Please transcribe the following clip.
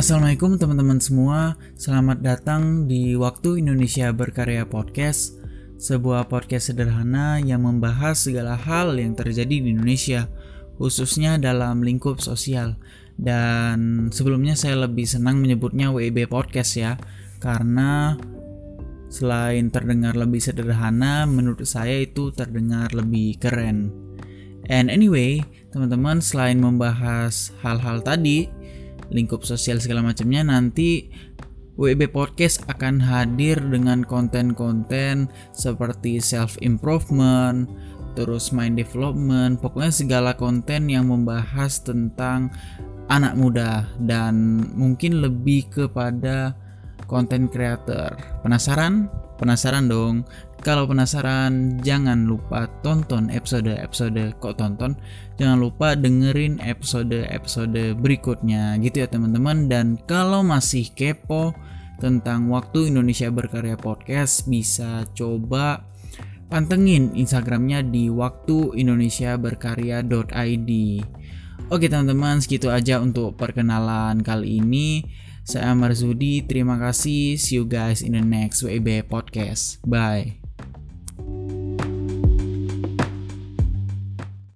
Assalamualaikum teman-teman semua, selamat datang di Waktu Indonesia Berkarya Podcast Sebuah podcast sederhana yang membahas segala hal yang terjadi di Indonesia Khususnya dalam lingkup sosial. Dan sebelumnya saya lebih senang menyebutnya WIB Podcast ya Karena selain terdengar lebih sederhana, menurut saya itu terdengar lebih keren. And anyway, teman-teman selain membahas hal-hal tadi lingkup sosial segala macamnya nanti WB Podcast akan hadir dengan konten-konten seperti self improvement, terus mind development, pokoknya segala konten yang membahas tentang anak muda dan mungkin lebih kepada konten creator. Penasaran? Penasaran dong? Kalau penasaran, jangan lupa tonton episode-episode kok tonton. Jangan lupa dengerin episode-episode berikutnya gitu ya teman-teman. Dan kalau masih kepo tentang waktu Indonesia Berkarya Podcast, bisa coba pantengin Instagramnya di waktu Indonesia Berkarya.id. Oke teman-teman, segitu aja untuk perkenalan kali ini. Saya Marzudi, terima kasih. See you guys in the next WIB podcast. Bye.